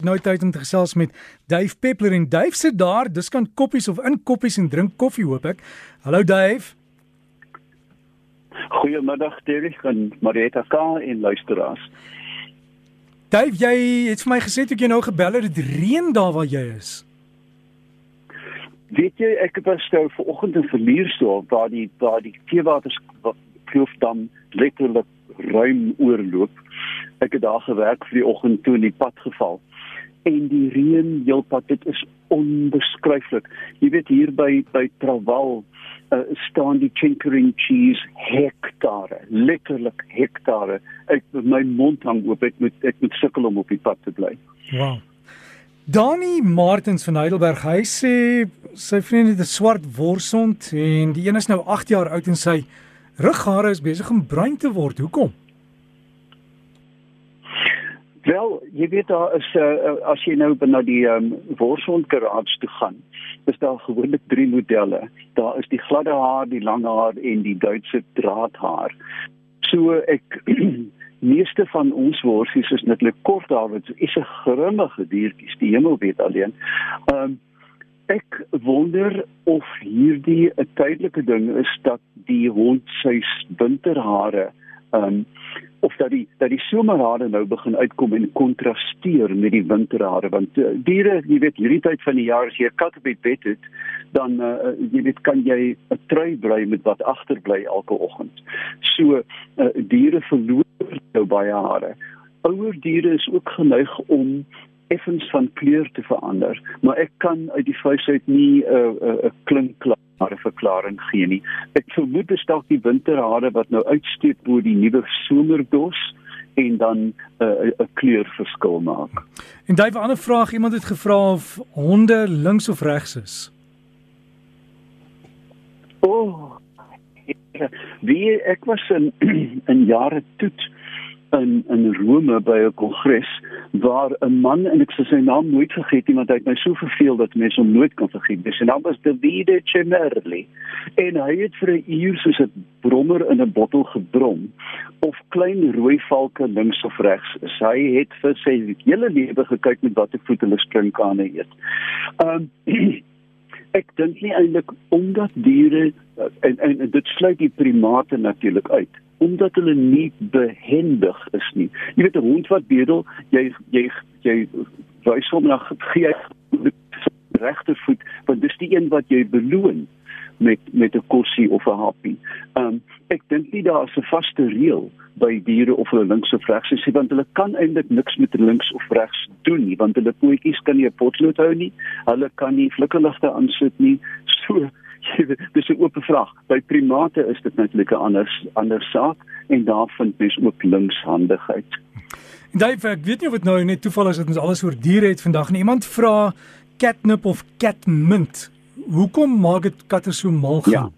Nou tyd om te gesels met Dave Peppler en Dave sit daar, dis kan koppies of in koppies en drink koffie hoop ek. Hallo Dave. Goeiemiddag Derek en Marieta K en luisteraars. Dave, jy het vir my gesê toe jy nou gebel het, dit reën daar waar jy is. Weet jy, ek was nou vanoggend in Verliersdorp waar die waar die teewaters kloof dan letterlik ruim oorloop. Ek het daar gewerk vir die oggend toe in die pad geval en die reën heelpad dit is onbeskryflik. Jy weet hier by by Traval uh, staan die Chinkering cheese hektare, letterlik hektare. Ek my mond hang oop. Ek moet ek moet sukkel om op die pad te bly. Wow. Dani Martens van Heidelberg, hy sê sy vriend het 'n swart worsond en die een is nou 8 jaar oud en sy rughare is besig om bruin te word. Hoekom? Wel, jy weet daar is uh, as jy nou na die um, Worsond garage toe gaan, is daar gewoonlik drie modelle. Daar is die gladde haar, die lang haar en die Duitse draadhaar. So ek meeste van ons worsies is netlik kort daar wat is 'n grimmige diertjies, die hemel weet alleen. Ehm um, ek wonder of hierdie 'n tydelike ding is dat die hond sy winterhare um, of dat die dat die somerhare nou begin uitkom en kontrasteer met die winterhare want uh, diere jy weet hierdie tyd van die jaar as jy 'n kat op die bed het dan uh, jy weet kan jy 'n trui bly met wat agterbly elke oggend. So uh, diere verloor nou baie hare. Ouer diere is ook geneig om effens van kleur te verander maar ek kan uit die vuis uit nie 'n uh, 'n uh, klink klaar 'n verklaring gee nie. Ek vermoed dit is dalk die winterhare wat nou uitsteek bo die nuwe somerdos en dan 'n uh, 'n kleurverskil maak. En daai 'n ander vraag, iemand het gevra of honde links of regs is. O. Oh, wie ek was in in jare toe in in Rome by 'n kongres waar 'n man en ek sê sy naam nooit vergeet nie want hy het my so verveel dat mense hom nooit kan vergeet. Sy naam was Davide Cemerli en hy het vir 'n uur soos 'n brommer in 'n bottel gebrom of klein rooi valke links of regs. Sy het vir sy hele lewe gekyk met watter voet hulle sprinkane eet. Um ek dink nie eintlik omdat diere en, en en dit sluit die primate natuurlik uit omdat hulle nie behendig is nie. Jy weet 'n hond wat bedel, jy jy jy wys hom na gee regtervoet, want dis die een wat jy beloon met met 'n kursie of 'n happie. Um ek dink nie daar is 'n vaste reël by diere of hulle links of regs is, want hulle kan eintlik niks met links of regs doen nie, want hulle pootjies kan nie 'n potlood hou nie. Hulle kan nie flikkerligte aansit nie. So dis 'n oop vraag. By primate is dit natuurlik 'n ander ander saak en daar vind mens ook linkshandigheid. Dave, ek weet nie of dit nou net toeval is dat ons alles oor diere het vandag en iemand vra catnip of catmint. Hoekom maak dit katte so mal gaan? Ja.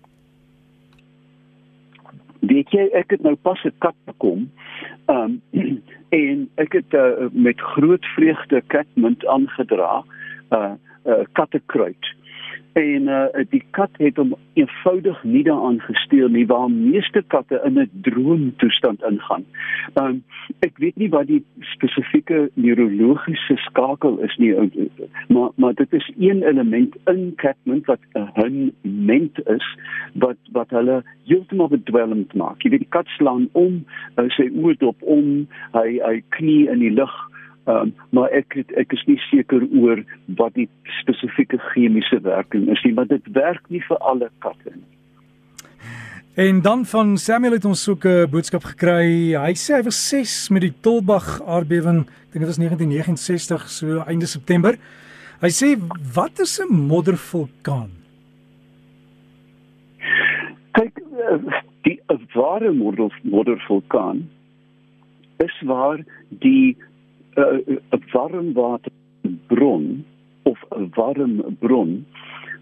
Weet jy, ek het nou pas 'n kat bekom. Ehm um, en ek het uh, met groot vreugde catmint aangedra. Uh, uh kattekruid en uh, die kat het hom eenvoudig nie daaraan gesteel nie waar meeste katte in 'n droomtoestand ingaan. Um ek weet nie wat die spesifieke neurologiese skakel is nie, maar maar dit is een element in catment wat 'n ment is wat wat hulle heeltemal bedwelmd maak. Jy weet die kat slaan om, uh, sy oë dop om, hy hy knie in die lug Um, maar ek het, ek is nie seker oor wat die spesifieke chemiese werking is nie, maar dit werk nie vir alle katte nie. En dan van Samuel het ons ook 'n boodskap gekry. Hy sê hy was 6 met die Tolbag aardbewing. Ek dink dit was 1969 so einde September. Hy sê wat is 'n moddervulkaan? Kyk, eh, die ware moddervulkaan is waar die 'n uh, warmwaterbron of 'n warm bron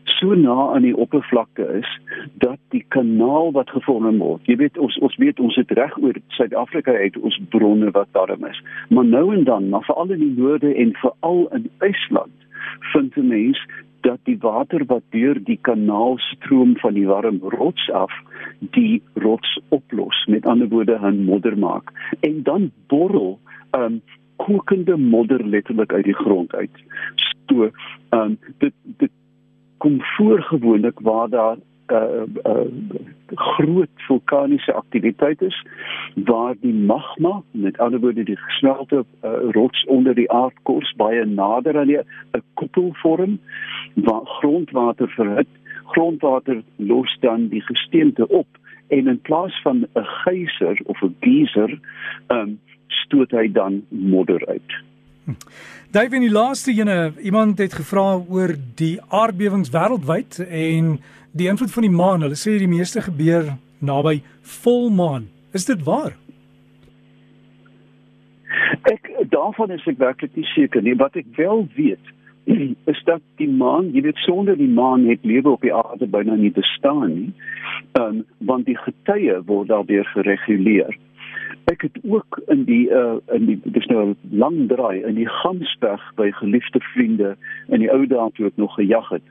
so na aan die oppervlakte is dat die kanaal wat gevorm word. Jy weet ons ons weet ons het reg oor Suid-Afrika het ons bronne wat warm is. Maar nou en dan, maar veral in die noorde en veral in IJsland, vind 'n mens dat die water wat deur die kanaal stroom van die warm rots af die rots oplos met ander woorde 'n modder maak en dan borrel um, kokende modder letterlik uit die grond uit. So, ehm um, dit dit kom voor gewoonlik waar daar uh, uh groot vulkaniese aktiwiteit is waar die magma met ander woorde die gesmelte uh, rots onder die aardkors baie nader aan 'n koepel vorm waar grondwater verhit grondwater los dan die gesteente op en in plaas van 'n geyser of 'n geyser um, stoot hy dan modder uit. Dave in die laaste ene iemand het gevra oor die aardbewings wêreldwyd en die invloed van die maan. Hulle sê die meeste gebeur naby volmaan. Is dit waar? Ek daarvan is ek werklik nie seker nie, wat ek wel weet is dat die maan, jy weet sonder die maan het lewe op die aarde byna nie bestaan nie. Ehm um, want die getye word daardeur gereguleer. Ek het ook in die uh in die dis nou 'n lang draai in die Gamsberg by geliefde vriende in die ou dae toe ek nog gejag het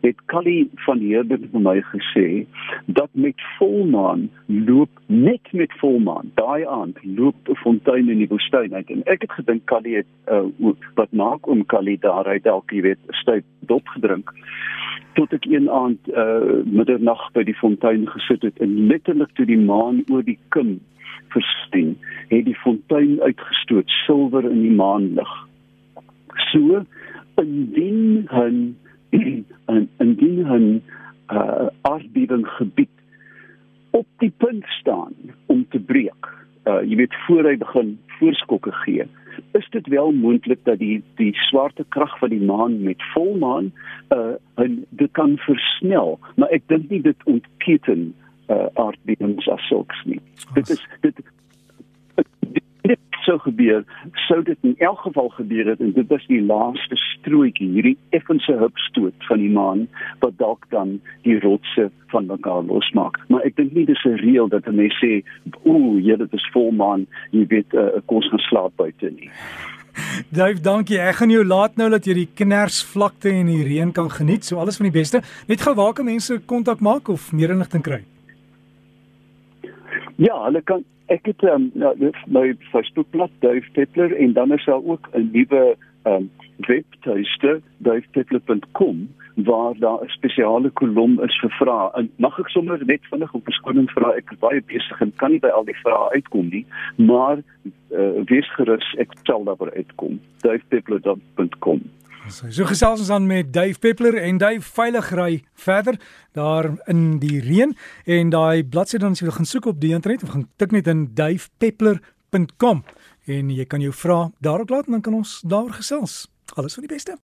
het Callie van Heerden vir my gesê dat met volmaan loop net met volmaan daai aand loop 'n fontein in die woestyn uit. En ek het gedink Callie het uh, wat maak om Callie daar? Uit dalk jy weet styf dop gedrink tot ek een aand uh, middernag by die fontein gesit het en letterlik toe die maan oor die kim verskyn het die fontein uitgestoot silwer in die maanlig so indien hun en indien 'n uh, aardbewing gebied op die punt staan om te breek. Uh, jy weet voor hy begin voorskokke gee. Is dit wel moontlik dat die die swaartekrag van die maan met volmaan uh en dit kan versnel, maar ek dink nie dit ontketen uh aardbewings as sulks nie. Dit is dit sou gebeur, sou dit in elk geval gebeur het en dit was die laaste strooitjie, hierdie effense hupstoot van die maan wat dalk dan die rotse van mekaar losmaak. Maar ek dink nie dis 'n reël dat mense sê, "Ooh, jy dit is volmaan, jy weet 'n uh, kos gaan slaap buite nie." Dave, dankie. Ek gaan jou laat nou dat jy die knersvlakte en die reën kan geniet. So alles van die beste. Net gou waar kan mense kontak maak of meer inligting kry? Ja, hulle kan ek het um, nou my Facebookblad Duif Peppler en dan is daar ook 'n nuwe um, webtuiste duifpeppler.com waar daar 'n spesiale kolom is vir vrae. En mag ek sommer net vinnig op verskoning vra? Ek is baie besig en kan nie by al die vrae uitkom nie, maar uh, wees gerus, ek sal daaroor uitkom. duifpeppler.com So, so gesels ons dan met Dave Peppler en Dave veilig ry verder daar in die reën en daai bladsy dan as jy gaan soek op die internet of gaan tik net in davepeppler.com en jy kan jou vra daarop laat en dan kan ons daar gesels. Alles van die beste.